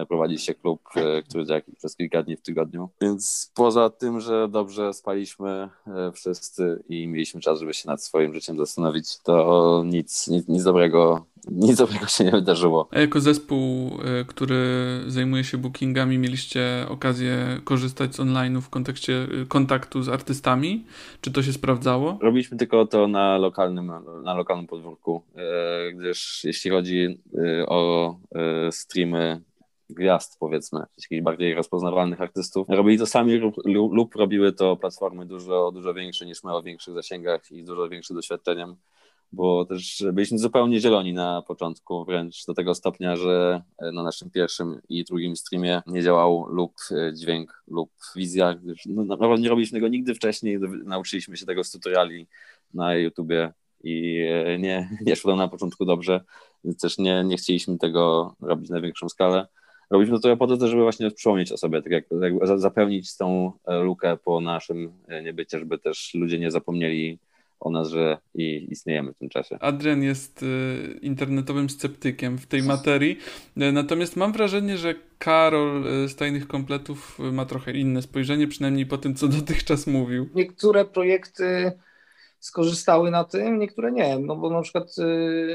D: prowadzi się klub, e, który działa przez kilka dni w tygodniu. Więc poza tym, że dobrze spaliśmy e, wszyscy i mieliśmy czas, żeby się nad swoim życiem zastanowić, to nic, nic, nic dobrego nic dobrego się nie wydarzyło.
B: A jako zespół, który zajmuje się bookingami, mieliście okazję korzystać z online'u w kontekście kontaktu z artystami? Czy to się sprawdzało?
D: Robiliśmy tylko to na lokalnym, na lokalnym podwórku, gdyż jeśli chodzi o streamy gwiazd, powiedzmy, jakichś bardziej rozpoznawalnych artystów. Robili to sami lub, lub robiły to platformy dużo, dużo większe niż my o większych zasięgach i dużo większym doświadczeniem bo też byliśmy zupełnie zieloni na początku, wręcz do tego stopnia, że na naszym pierwszym i drugim streamie nie działał lub dźwięk, lub wizja. No, naprawdę nie robiliśmy tego nigdy wcześniej, nauczyliśmy się tego z tutoriali na YouTubie i nie, nie szło na początku dobrze, więc też nie, nie chcieliśmy tego robić na większą skalę. Robiliśmy to po to, żeby właśnie przypomnieć o sobie, tak jak, jak zapełnić tą lukę po naszym niebycie, żeby też ludzie nie zapomnieli o nas, że i istniejemy w tym czasie.
B: Adrian jest y, internetowym sceptykiem w tej materii, natomiast mam wrażenie, że Karol z Tajnych Kompletów ma trochę inne spojrzenie, przynajmniej po tym, co dotychczas mówił.
C: Niektóre projekty skorzystały na tym, niektóre nie. No bo na przykład,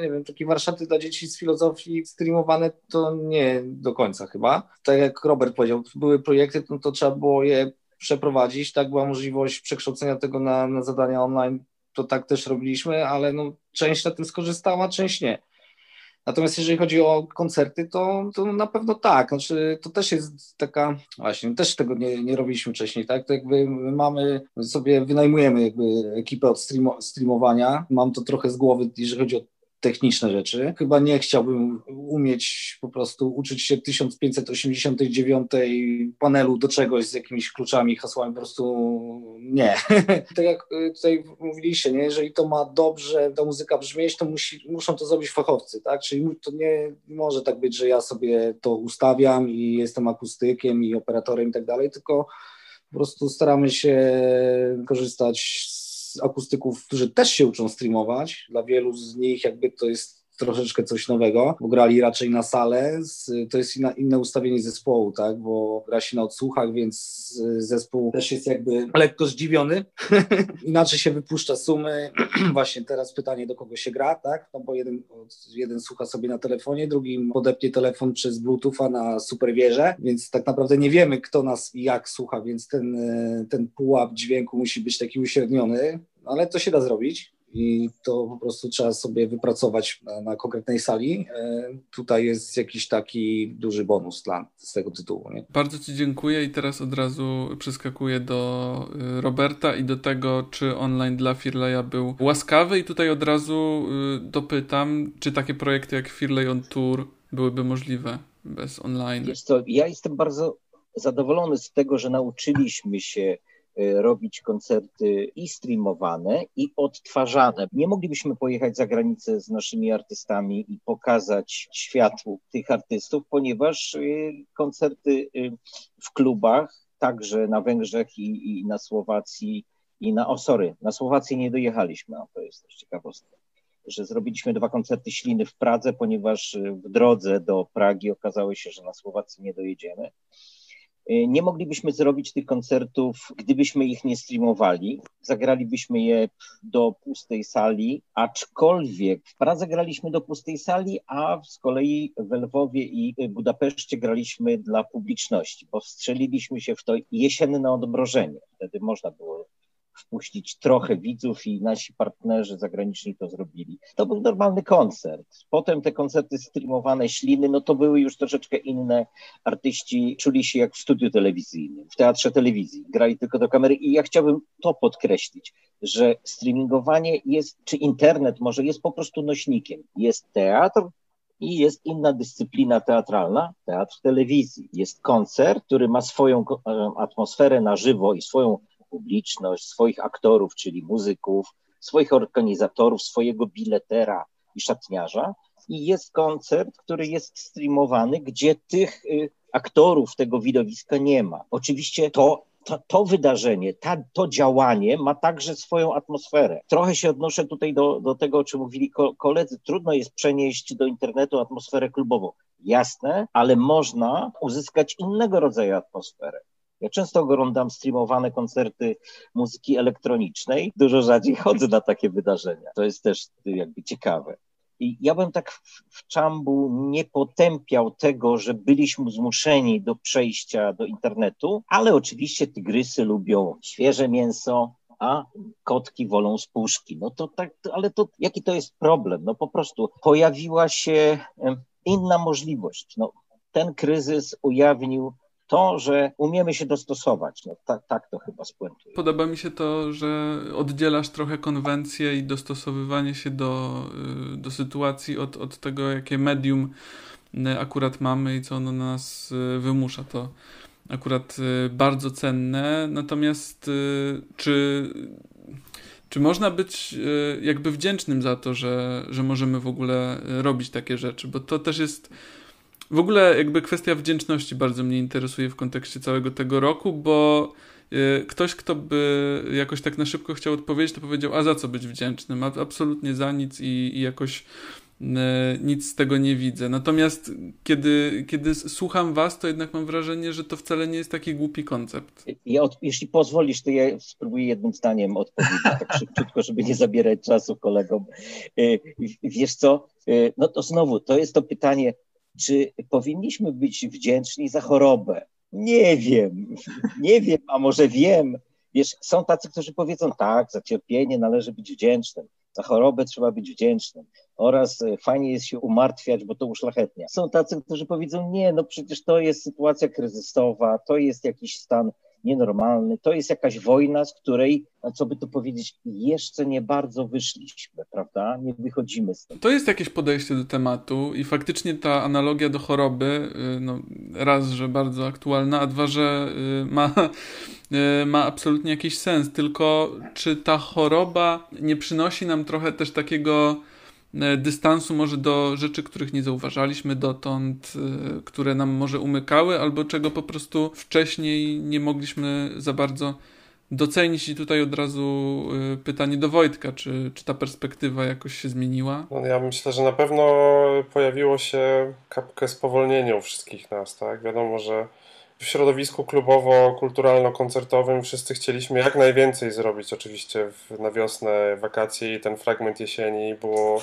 C: nie wiem, takie warsztaty dla dzieci z filozofii streamowane to nie do końca chyba. Tak jak Robert powiedział, były projekty, no to trzeba było je przeprowadzić, tak była możliwość przekształcenia tego na, na zadania online to tak też robiliśmy, ale no, część na tym skorzystała, część nie. Natomiast jeżeli chodzi o koncerty, to, to na pewno tak. Znaczy, to też jest taka, właśnie, też tego nie, nie robiliśmy wcześniej, tak? To jakby my mamy, my sobie wynajmujemy jakby ekipę od streamo, streamowania. Mam to trochę z głowy, jeżeli chodzi o techniczne rzeczy. Chyba nie chciałbym umieć po prostu uczyć się 1589 panelu do czegoś z jakimiś kluczami, hasłami, po prostu nie. tak jak tutaj mówiliście, nie? jeżeli to ma dobrze ta muzyka brzmieć, to musi, muszą to zrobić fachowcy, tak? Czyli to nie może tak być, że ja sobie to ustawiam i jestem akustykiem i operatorem i tak dalej, tylko po prostu staramy się korzystać z akustyków, którzy też się uczą streamować. Dla wielu z nich jakby to jest troszeczkę coś nowego, bo grali raczej na salę, to jest inna, inne ustawienie zespołu, tak, bo gra się na odsłuchach, więc zespół też jest jakby lekko zdziwiony, inaczej się wypuszcza sumy, właśnie teraz pytanie do kogo się gra, tak, no bo jeden, jeden słucha sobie na telefonie, drugi podepnie telefon przez bluetootha na superwierze, więc tak naprawdę nie wiemy kto nas i jak słucha, więc ten, ten pułap dźwięku musi być taki uśredniony, ale to się da zrobić i to po prostu trzeba sobie wypracować na, na, konkretnej sali. E, tutaj jest jakiś taki duży bonus dla, z tego tytułu. Nie?
B: Bardzo Ci dziękuję i teraz od razu przeskakuję do y, Roberta i do tego, czy online dla Firleja był łaskawy i tutaj od razu y, dopytam, czy takie projekty jak Firley on Tour byłyby możliwe bez online?
E: Wiesz co, ja jestem bardzo zadowolony z tego, że nauczyliśmy się robić koncerty i streamowane, i odtwarzane. Nie moglibyśmy pojechać za granicę z naszymi artystami i pokazać światu tych artystów, ponieważ y, koncerty y, w klubach, także na Węgrzech i, i na Słowacji, i na, o sorry, na Słowacji nie dojechaliśmy, a to jest też ciekawostka że zrobiliśmy dwa koncerty śliny w Pradze, ponieważ w drodze do Pragi okazało się, że na Słowacji nie dojedziemy. Y, nie moglibyśmy zrobić tych koncertów, gdybyśmy ich nie streamowali. Zagralibyśmy je do pustej sali, aczkolwiek w Pradze graliśmy do pustej sali, a z kolei w Lwowie i Budapeszcie graliśmy dla publiczności, bo wstrzeliliśmy się w to jesienne odmrożenie. Wtedy można było wpuścić trochę widzów i nasi partnerzy zagraniczni to zrobili. To był normalny koncert. Potem te koncerty streamowane, śliny, no to były już troszeczkę inne. Artyści czuli się jak w studiu telewizyjnym, w teatrze telewizji, grali tylko do kamery i ja chciałbym to podkreślić, że streamingowanie jest, czy internet może jest po prostu nośnikiem. Jest teatr, i jest inna dyscyplina teatralna, teatr telewizji. Jest koncert, który ma swoją e, atmosferę na żywo i swoją publiczność, swoich aktorów, czyli muzyków, swoich organizatorów, swojego biletera i szatniarza. I jest koncert, który jest streamowany, gdzie tych y, aktorów tego widowiska nie ma. Oczywiście to to, to, wydarzenie, ta, to działanie ma także swoją atmosferę. Trochę się odnoszę tutaj do, do tego, o czym mówili koledzy. Trudno jest przenieść do internetu atmosferę klubową. Jasne, ale można uzyskać innego rodzaju atmosferę. Ja często oglądam streamowane koncerty muzyki elektronicznej. Dużo rzadziej chodzę na takie wydarzenia. To jest też jakby ciekawe. I ja bym tak w Czambu nie potępiał tego, że byliśmy zmuszeni do przejścia do internetu, ale oczywiście tygrysy lubią świeże mięso, a kotki wolą z puszki. No to tak, ale to jaki to jest problem? No po prostu pojawiła się inna możliwość. No, ten kryzys ujawnił to, że umiemy się dostosować. No, tak, tak to chyba spuentuje.
B: Podoba mi się to, że oddzielasz trochę konwencję i dostosowywanie się do, y, do sytuacji od, od tego, jakie medium y, akurat mamy i co ono na nas y, wymusza. To akurat bardzo cenne. Natomiast czy, czy można być jakby wdzięcznym za to, że, że możemy w ogóle robić takie rzeczy? Bo to też jest w ogóle jakby kwestia wdzięczności bardzo mnie interesuje w kontekście całego tego roku, bo y, ktoś, kto by jakoś tak na szybko chciał odpowiedzieć, to powiedział, a za co być wdzięcznym? Absolutnie za nic i, i jakoś y, nic z tego nie widzę. Natomiast kiedy, kiedy słucham was, to jednak mam wrażenie, że to wcale nie jest taki głupi koncept.
E: Ja od, jeśli pozwolisz, to ja spróbuję jednym zdaniem odpowiedzieć tak szybciutko, żeby nie zabierać czasu kolegom. Y, wiesz co, no to znowu, to jest to pytanie, czy powinniśmy być wdzięczni za chorobę? Nie wiem, nie wiem, a może wiem. Wiesz, są tacy, którzy powiedzą tak, za cierpienie należy być wdzięcznym, za chorobę trzeba być wdzięcznym oraz e, fajnie jest się umartwiać, bo to uszlachetnia. Są tacy, którzy powiedzą nie, no przecież to jest sytuacja kryzysowa, to jest jakiś stan nienormalny. To jest jakaś wojna, z której, co by tu powiedzieć, jeszcze nie bardzo wyszliśmy, prawda? Nie wychodzimy z tego.
B: To jest jakieś podejście do tematu i faktycznie ta analogia do choroby, y, no, raz, że bardzo aktualna, a dwa, że y, ma, y, ma absolutnie jakiś sens. Tylko czy ta choroba nie przynosi nam trochę też takiego dystansu może do rzeczy, których nie zauważaliśmy dotąd, e, które nam może umykały, albo czego po prostu wcześniej nie mogliśmy za bardzo docenić. I tutaj od razu e, pytanie do Wojtka, czy, czy ta perspektywa jakoś się zmieniła?
F: No ja myślę, że na pewno pojawiło się kapkę spowolnienia u wszystkich nas, tak? Wiadomo, że w środowisku klubowo-kulturalno-koncertowym wszyscy chcieliśmy jak najwięcej zrobić oczywiście na wiosnę, wakacje i ten fragment jesieni było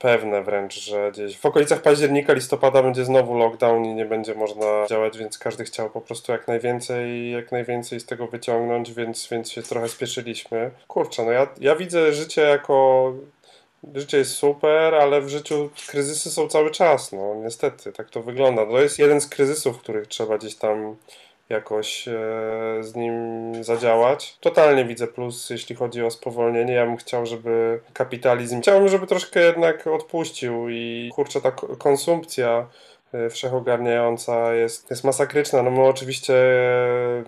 F: pewne wręcz, że gdzieś w okolicach października, listopada będzie znowu lockdown i nie będzie można działać, więc każdy chciał po prostu jak najwięcej, jak najwięcej z tego wyciągnąć, więc, więc się trochę spieszyliśmy. Kurczę, no ja, ja widzę życie jako życie jest super, ale w życiu kryzysy są cały czas, no niestety, tak to wygląda. To jest jeden z kryzysów, których trzeba gdzieś tam jakoś e, z nim zadziałać. Totalnie widzę plus, jeśli chodzi o spowolnienie. Ja bym chciał, żeby kapitalizm, chciałbym, żeby troszkę jednak odpuścił i kurczę, ta konsumpcja wszechogarniająca jest, jest masakryczna. No my oczywiście,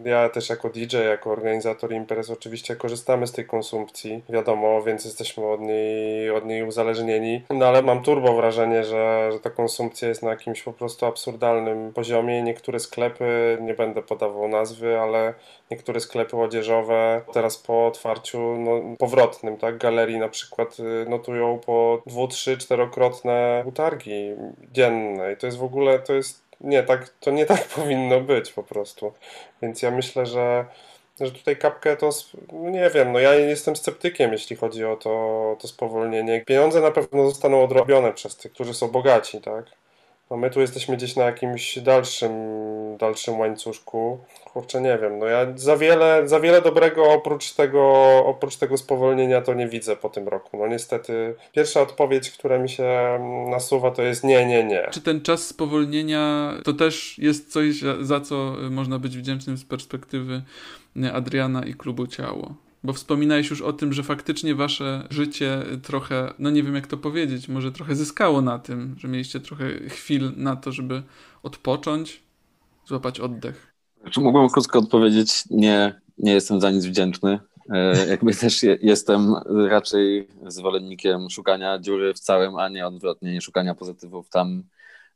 F: ja też jako DJ, jako organizator imprez oczywiście korzystamy z tej konsumpcji, wiadomo, więc jesteśmy od niej, od niej uzależnieni. No ale mam turbo wrażenie, że, że ta konsumpcja jest na jakimś po prostu absurdalnym poziomie. Niektóre sklepy, nie będę podawał nazwy, ale niektóre sklepy odzieżowe teraz po otwarciu no, powrotnym, tak, galerii na przykład y, notują po dwu, trzy, czterokrotne utargi dzienne i to jest w ogóle, to jest, nie tak, to nie tak powinno być po prostu, więc ja myślę, że że tutaj kapkę to, no nie wiem, no ja jestem sceptykiem, jeśli chodzi o to, to spowolnienie. Pieniądze na pewno zostaną odrobione przez tych, którzy są bogaci, tak? No my tu jesteśmy gdzieś na jakimś dalszym, dalszym łańcuszku. Kurczę, nie wiem, no ja za wiele, za wiele dobrego oprócz tego, oprócz tego spowolnienia to nie widzę po tym roku. No niestety pierwsza odpowiedź, która mi się nasuwa to jest nie, nie, nie.
B: Czy ten czas spowolnienia to też jest coś, za co można być wdzięcznym z perspektywy Adriana i klubu Ciało? Bo wspominałeś już o tym, że faktycznie wasze życie trochę, no nie wiem jak to powiedzieć, może trochę zyskało na tym, że mieliście trochę chwil na to, żeby odpocząć, złapać oddech.
D: Czy mógłbym krótko odpowiedzieć? Nie, nie jestem za nic wdzięczny. E, jakby też je, jestem raczej zwolennikiem szukania dziury w całym, a nie odwrotnie, nie szukania pozytywów tam,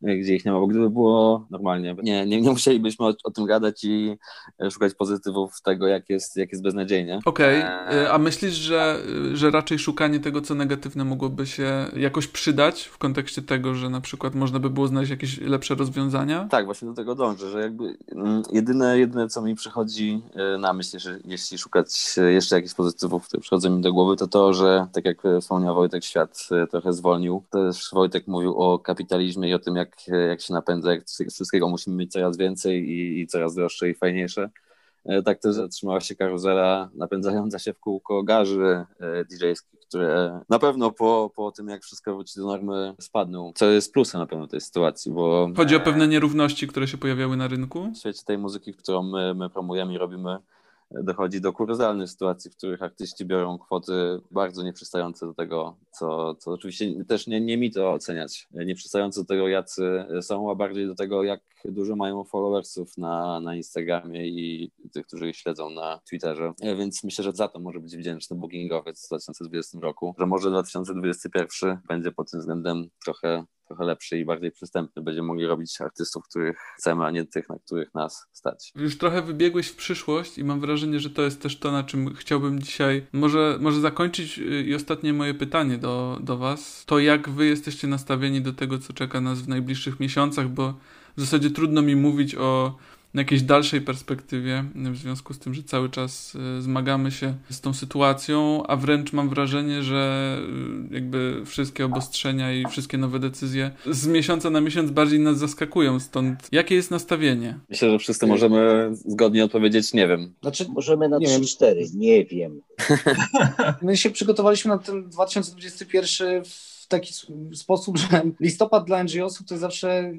D: gdzie ich nie ma, bo gdyby było normalnie, nie, nie, nie musielibyśmy o, o, tym gadać i e, szukać pozytywów tego, jak jest, jak jest beznadziejnie.
B: Okej, okay. E, a myślisz, że, że raczej szukanie tego, co negatywne mogłoby się jakoś przydać w kontekście tego, że na przykład można by było znaleźć jakieś lepsze rozwiązania?
D: Tak, właśnie do tego dążę, że jakby mm, jedyne, jedyne co mi przychodzi e, na myśl, że jeśli szukać jeszcze jakichś pozytywów, które przychodzą mi do głowy, to to, że tak jak wspomniał Wojtek, świat trochę zwolnił. Też Wojtek mówił o kapitalizmie i o tym, jak jak, jak się napędza, jak wszystkiego musimy mieć coraz więcej i, i coraz droższe i fajniejsze. tak też zatrzymała się karuzela napędzająca się w kółko garzy DJ-skich, które na pewno po, po tym, jak wszystko wróci do normy, spadną, co jest plusem na pewno tej sytuacji, bo...
B: Chodzi o pewne nierówności, które się pojawiały na rynku?
D: W świecie tej muzyki, którą my, my promujemy i robimy, dochodzi do kuriozalnych sytuacji, w których artyści biorą kwoty bardzo nieprzystające do tego, co, co oczywiście też nie, nie mi to oceniać, nieprzystające do tego, jacy są, a bardziej do tego, jak dużo mają followersów na, na Instagramie i tych, którzy ich śledzą na Twitterze. Więc myślę, że za to może być wdzięczny bookingowiec w 2020 roku, że może 2021 będzie pod tym względem trochę trochę lepszy i bardziej przystępny. Będziemy mogli robić artystów, których chcemy, a nie tych, na których nas stać.
B: Już trochę wybiegłeś w przyszłość i mam wrażenie, że to jest też to, na czym chciałbym dzisiaj może, może zakończyć y, i ostatnie moje pytanie do, do Was. To jak Wy jesteście nastawieni do tego, co czeka nas w najbliższych miesiącach, bo w zasadzie trudno mi mówić o jakiejś dalszej perspektywie, w związku z tym, że cały czas e, zmagamy się z tą sytuacją, a wręcz mam wrażenie, że e, jakby wszystkie obostrzenia i wszystkie nowe decyzje z miesiąca na miesiąc bardziej nas zaskakują. Stąd jakie jest nastawienie?
D: Myślę, że wszyscy możemy zgodnie odpowiedzieć, nie wiem.
E: Znaczy, możemy na 3-4, nie wiem.
C: My się przygotowaliśmy na ten 2021 w w taki sposób, że listopad dla NGO-sów to jest zawsze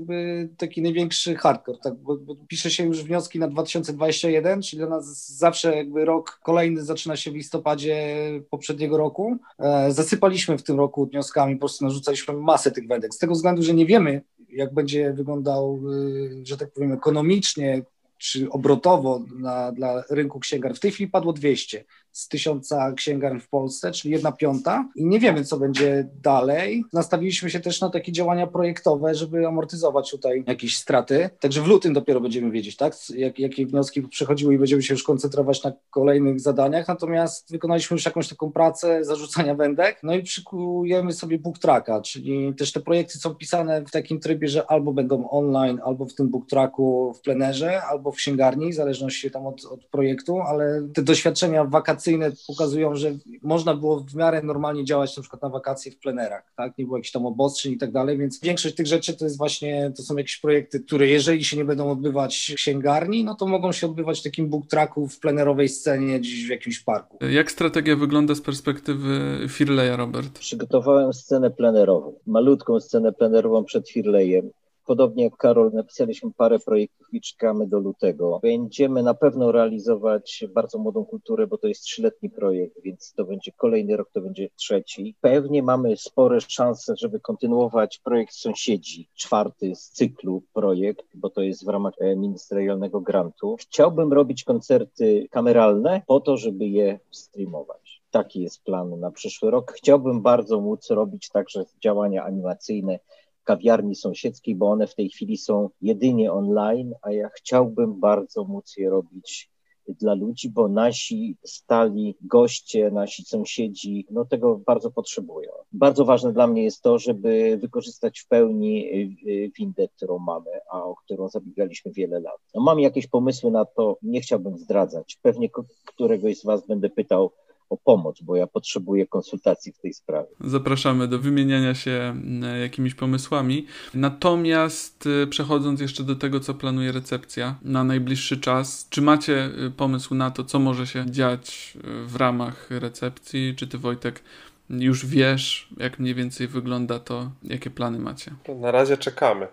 C: taki największy hardcore, tak? bo, bo pisze się już wnioski na 2021, czyli dla nas zawsze jakby rok kolejny zaczyna się w listopadzie poprzedniego roku. E, zasypaliśmy w tym roku wnioskami, po prostu narzucaliśmy masę tych wędek, z tego względu, że nie wiemy, jak będzie wyglądał, y, że tak powiem, ekonomicznie czy obrotowo na, dla rynku księgar. W tej chwili padło 200 z tysiąca księgarni w Polsce, czyli jedna piąta i nie wiemy, co będzie dalej. Nastawiliśmy się też na takie działania projektowe, żeby amortyzować tutaj jakieś straty. Także w lutym dopiero będziemy wiedzieć, tak, jak, jakie wnioski przychodziły i będziemy się już koncentrować na kolejnych zadaniach. Natomiast wykonaliśmy już jakąś taką pracę zarzucania wędek, no i przykujemy sobie book tracka, czyli też te projekty są pisane w takim trybie, że albo będą online, albo w tym book tracku w plenerze, albo w księgarni, w zależności tam od, od projektu, ale te doświadczenia wakacyjne pokazują, że można było w miarę normalnie działać na przykład na wakacje w plenerach, tak? Nie było jakichś tam obostrzeń i tak dalej, więc większość tych rzeczy to jest właśnie, to są jakieś projekty, które jeżeli się nie będą odbywać w księgarni, no to mogą się odbywać w takim book tracku w plenerowej scenie gdzieś w jakimś parku.
B: Jak strategia wygląda z perspektywy Firleja, Robert?
E: Przygotowałem scenę plenerową, malutką scenę plenerową przed Firlejem Podobnie jak Karol, napisaliśmy parę projektów i czekamy do lutego. Będziemy na pewno realizować bardzo młodą kulturę, bo to jest trzyletni projekt, więc to będzie kolejny rok, to będzie trzeci. Pewnie mamy spore szanse, żeby kontynuować projekt Sąsiedzi, czwarty z cyklu projekt, bo to jest w ramach e, ministerialnego grantu. Chciałbym robić koncerty kameralne po to, żeby je streamować. Taki jest plan na przyszły rok. Chciałbym bardzo móc robić także działania animacyjne kawiarni sąsiedzkiej, bo one w tej chwili są jedynie online, a ja chciałbym bardzo móc je robić dla ludzi, bo nasi stali goście, nasi sąsiedzi, no tego bardzo potrzebują. Bardzo ważne dla mnie jest to, żeby wykorzystać w pełni y, windę, którą mamy, a o którą zabiegaliśmy wiele lat. No, mam jakieś pomysły na to, nie chciałbym zdradzać. Pewnie któregoś z Was będę pytał, o pomoc, bo ja potrzebuję konsultacji w tej sprawie.
B: Zapraszamy do wymieniania się mm, jakimiś pomysłami. Natomiast y, przechodząc jeszcze do tego, co planuje recepcja na najbliższy czas, czy macie y, pomysł na to, co może się dziać y, w ramach recepcji? Czy ty, Wojtek, już wiesz, jak mniej więcej wygląda to, jakie plany macie?
F: Na razie czekamy.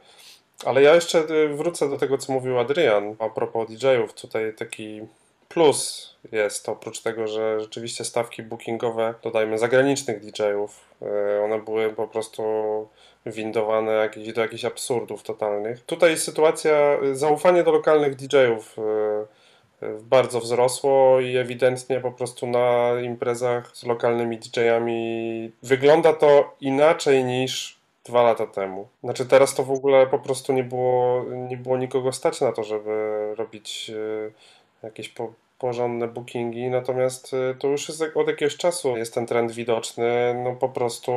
F: Ale ja jeszcze wrócę do tego, co mówił Adrian a propos DJ-ów. Tutaj taki plus jest oprócz tego, że rzeczywiście stawki bookingowe, dodajmy zagranicznych DJ-ów, e, one były po prostu windowane do jakichś absurdów totalnych. Tutaj sytuacja, zaufanie do lokalnych DJ-ów e, bardzo wzrosło i ewidentnie po prostu na imprezach z lokalnymi DJ-ami wygląda to inaczej niż dwa lata temu. Znaczy teraz to w ogóle po prostu nie było, nie było nikogo stać na to, żeby robić jakieś po, porządne bookingi, natomiast y, to już jest od jakiegoś czasu jest ten trend widoczny, no po prostu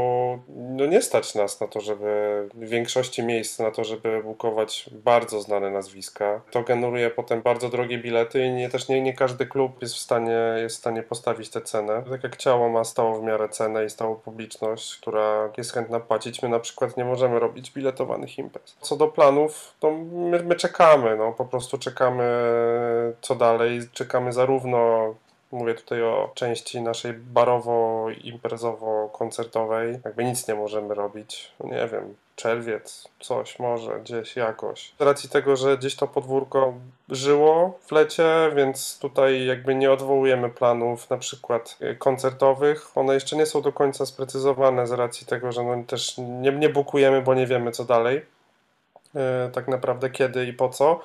F: no nie stać nas na to, żeby w większości miejsc na to, żeby bukować bardzo znane nazwiska. To generuje potem bardzo drogie bilety i nie, też nie, nie każdy klub jest w stanie jest w stanie postawić tę cenę. Tak jak ciało ma stałą w miarę cenę i stałą publiczność, która jest chętna płacić, my na przykład nie możemy robić biletowanych imprez. Co do planów, to my, my czekamy, no po prostu czekamy co dalej, czekamy zarówno Mówię tutaj o części naszej barowo-imprezowo-koncertowej. Jakby nic nie możemy robić. Nie wiem, czerwiec, coś może, gdzieś jakoś. Z racji tego, że gdzieś to podwórko żyło w lecie, więc tutaj jakby nie odwołujemy planów na przykład koncertowych. One jeszcze nie są do końca sprecyzowane z racji tego, że no też nie, nie bukujemy, bo nie wiemy co dalej. E, tak naprawdę kiedy i po co.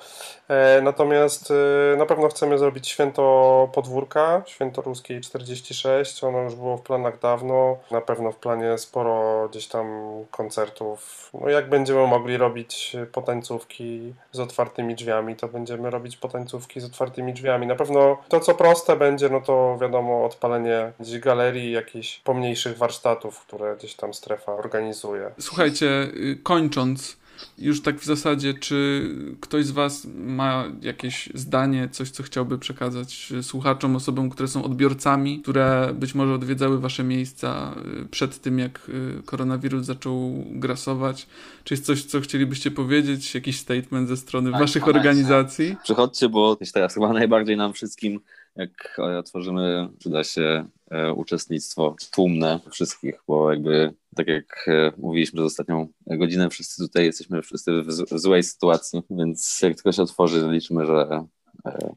F: E, natomiast e, na pewno chcemy zrobić święto podwórka, święto ruskiej 46. Ono już było w planach dawno. Na pewno w planie sporo gdzieś tam koncertów. No jak będziemy mogli robić potańcówki z otwartymi drzwiami, to będziemy robić potańcówki z otwartymi drzwiami. Na pewno to, co proste będzie, no to wiadomo, odpalenie gdzieś galerii, jakichś pomniejszych warsztatów, które gdzieś tam strefa organizuje.
B: Słuchajcie, y, kończąc, już tak w zasadzie, czy ktoś z Was ma jakieś zdanie, coś, co chciałby przekazać słuchaczom, osobom, które są odbiorcami, które być może odwiedzały Wasze miejsca y, przed tym, jak y, koronawirus zaczął grasować? Czy jest coś, co chcielibyście powiedzieć? Jakiś statement ze strony tak, Waszych organizacji?
D: Przychodźcie, bo teraz chyba najbardziej nam wszystkim jak otworzymy, przyda się e, uczestnictwo tłumne wszystkich, bo jakby tak jak e, mówiliśmy przez ostatnią godzinę, wszyscy tutaj jesteśmy wszyscy w złej sytuacji, więc jak tylko się otworzy, liczymy, że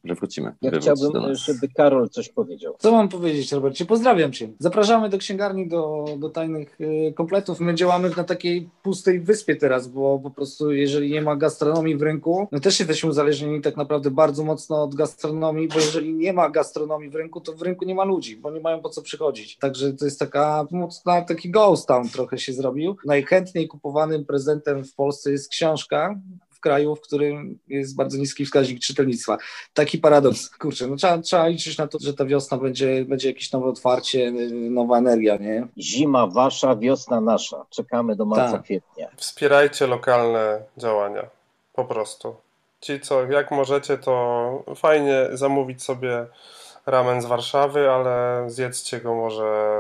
D: że wrócimy.
E: Ja chciałbym, żeby Karol coś powiedział.
C: Co mam powiedzieć, Robercie? Pozdrawiam Cię. Zapraszamy do księgarni, do, do tajnych y, kompletów. My działamy na takiej pustej wyspie teraz, bo po prostu jeżeli nie ma gastronomii w rynku, no też jesteśmy uzależnieni tak naprawdę bardzo mocno od gastronomii, bo jeżeli nie ma gastronomii w rynku, to w rynku nie ma ludzi, bo nie mają po co przychodzić. Także to jest taka mocna, taki ghost town trochę się zrobił. Najchętniej kupowanym prezentem w Polsce jest książka, w kraju, w którym jest bardzo niski wskaźnik czytelnictwa. Taki paradoks. Kurczę, no trzeba, trzeba liczyć na to, że ta wiosna będzie, będzie jakieś nowe otwarcie, nowa energia, nie?
E: Zima wasza, wiosna nasza. Czekamy do marca, tak. kwietnia.
F: Wspierajcie lokalne działania. Po prostu. Ci, co jak możecie, to fajnie zamówić sobie ramen z Warszawy, ale zjedzcie go może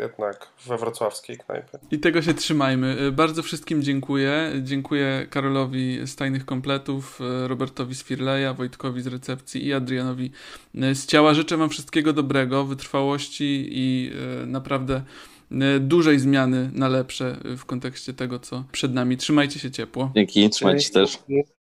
F: jednak we wrocławskiej knajpie.
B: I tego się trzymajmy. Y, bardzo wszystkim dziękuję. Dziękuję Karolowi z Tajnych Kompletów, y, Robertowi z Firleja, Wojtkowi z Recepcji i Adrianowi y, z Ciała. Życzę Wam wszystkiego dobrego, wytrwałości i naprawdę dużej zmiany na lepsze w kontekście tego, co przed nami. Trzymajcie się ciepło.
D: Dzięki, trzymajcie się też.